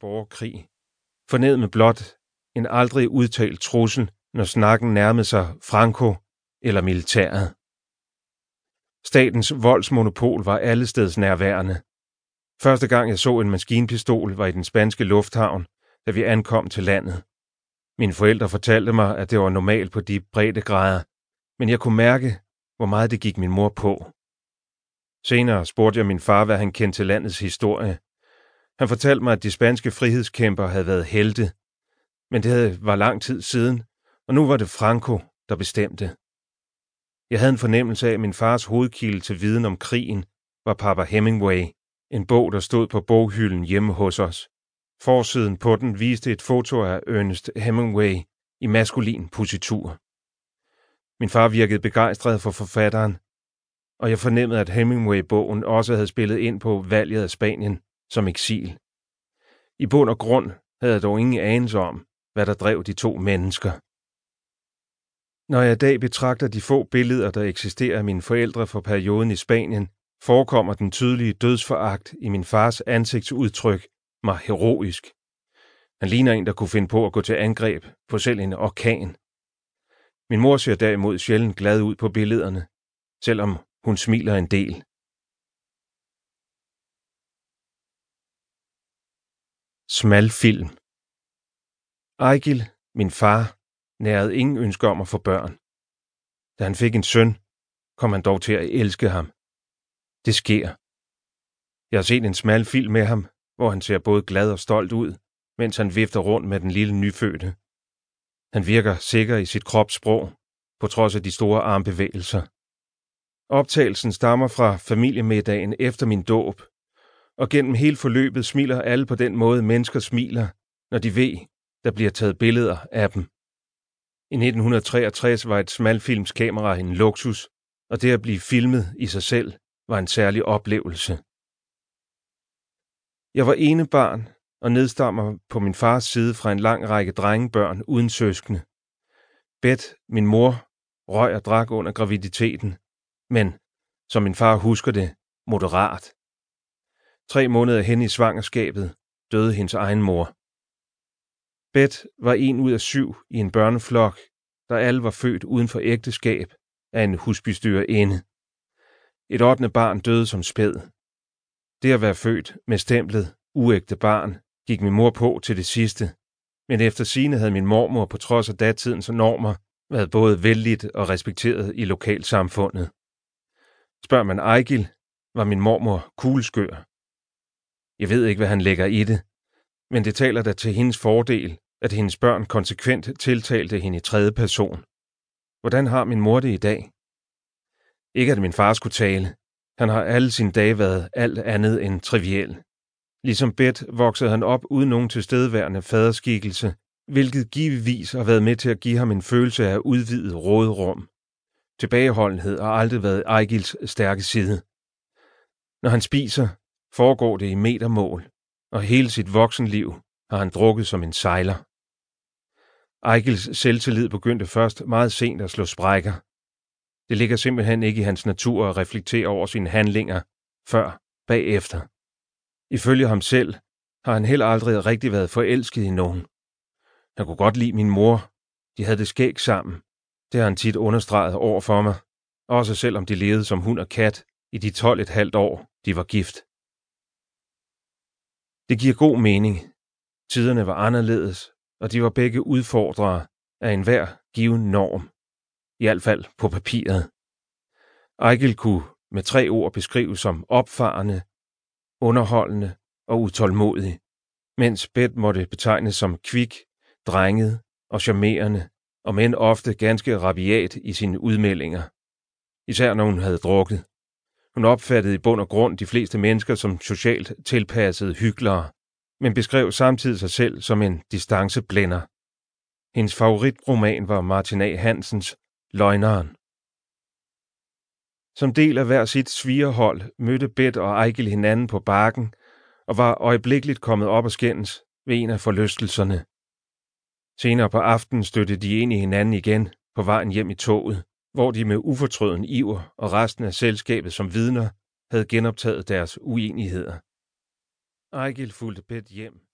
borgerkrig. Forned med blot en aldrig udtalt trussel, når snakken nærmede sig Franco eller militæret. Statens voldsmonopol var allesteds nærværende. Første gang jeg så en maskinpistol var i den spanske lufthavn, da vi ankom til landet. Mine forældre fortalte mig, at det var normalt på de brede grader, men jeg kunne mærke, hvor meget det gik min mor på. Senere spurgte jeg min far, hvad han kendte til landets historie. Han fortalte mig, at de spanske frihedskæmper havde været helte, men det var lang tid siden, og nu var det Franco, der bestemte. Jeg havde en fornemmelse af, at min fars hovedkilde til viden om krigen var Papa Hemingway, en bog, der stod på boghylden hjemme hos os. Forsiden på den viste et foto af Ernest Hemingway i maskulin positur. Min far virkede begejstret for forfatteren, og jeg fornemmede, at Hemingway-bogen også havde spillet ind på valget af Spanien som eksil. I bund og grund havde jeg dog ingen anelse om, hvad der drev de to mennesker. Når jeg i dag betragter de få billeder, der eksisterer af mine forældre fra perioden i Spanien, forekommer den tydelige dødsforagt i min fars ansigtsudtryk mig heroisk. Han ligner en, der kunne finde på at gå til angreb på selv en orkan. Min mor ser derimod sjældent glad ud på billederne, selvom hun smiler en del. Smal film Ejgil, min far, nærede ingen ønske om at få børn. Da han fik en søn, kom han dog til at elske ham. Det sker. Jeg har set en smal film med ham, hvor han ser både glad og stolt ud, mens han vifter rundt med den lille nyfødte. Han virker sikker i sit kropssprog, på trods af de store armbevægelser. Optagelsen stammer fra familiemiddagen efter min dåb, og gennem hele forløbet smiler alle på den måde, mennesker smiler, når de ved, der bliver taget billeder af dem. I 1963 var et smalfilmskamera en luksus, og det at blive filmet i sig selv var en særlig oplevelse. Jeg var ene barn og nedstammer på min fars side fra en lang række drengebørn uden søskende. Bet, min mor, røg og drak under graviditeten, men, som min far husker det, moderat. Tre måneder hen i svangerskabet døde hendes egen mor. Bet var en ud af syv i en børneflok, der alle var født uden for ægteskab af en husbystyrerinde. Et ottende barn døde som spæd. Det at være født med stemplet uægte barn gik min mor på til det sidste, men efter sine havde min mormor på trods af datidens normer været både vældigt og respekteret i lokalsamfundet. Spørger man Ejgil, var min mormor kugleskør. Jeg ved ikke, hvad han lægger i det, men det taler da til hendes fordel, at hendes børn konsekvent tiltalte hende i tredje person. Hvordan har min mor det i dag? Ikke at min far skulle tale. Han har alle sine dage været alt andet end triviel. Ligesom Bet voksede han op uden nogen tilstedeværende faderskikkelse, hvilket givetvis har været med til at give ham en følelse af udvidet rådrum. Tilbageholdenhed har aldrig været Ejgils stærke side. Når han spiser, foregår det i metermål, og hele sit voksenliv har han drukket som en sejler. Ejgils selvtillid begyndte først meget sent at slå sprækker. Det ligger simpelthen ikke i hans natur at reflektere over sine handlinger, før bagefter. Ifølge ham selv har han heller aldrig rigtig været forelsket i nogen. Han kunne godt lide min mor. De havde det skæg sammen. Det har han tit understreget over for mig. Også selvom de levede som hund og kat i de 12 et halvt år, de var gift. Det giver god mening. Tiderne var anderledes, og de var begge udfordrere af enhver given norm. I hvert fald på papiret. Ejgil kunne med tre ord beskrives som opfarende, underholdende og utålmodig, mens Bet måtte betegnes som kvik, drenget og charmerende, og men ofte ganske rabiat i sine udmeldinger. Især når hun havde drukket. Hun opfattede i bund og grund de fleste mennesker som socialt tilpassede hyklere, men beskrev samtidig sig selv som en distanceblænder. Hendes favoritroman var Martin A. Hansens Løgneren. Som del af hver sit svigerhold mødte Bet og Ejgil hinanden på bakken og var øjeblikkeligt kommet op og skændes ved en af forlystelserne. Senere på aftenen støttede de ind i hinanden igen på vejen hjem i toget, hvor de med ufortrøden iver og resten af selskabet som vidner havde genoptaget deres uenigheder. Ejgil fulgte Bet hjem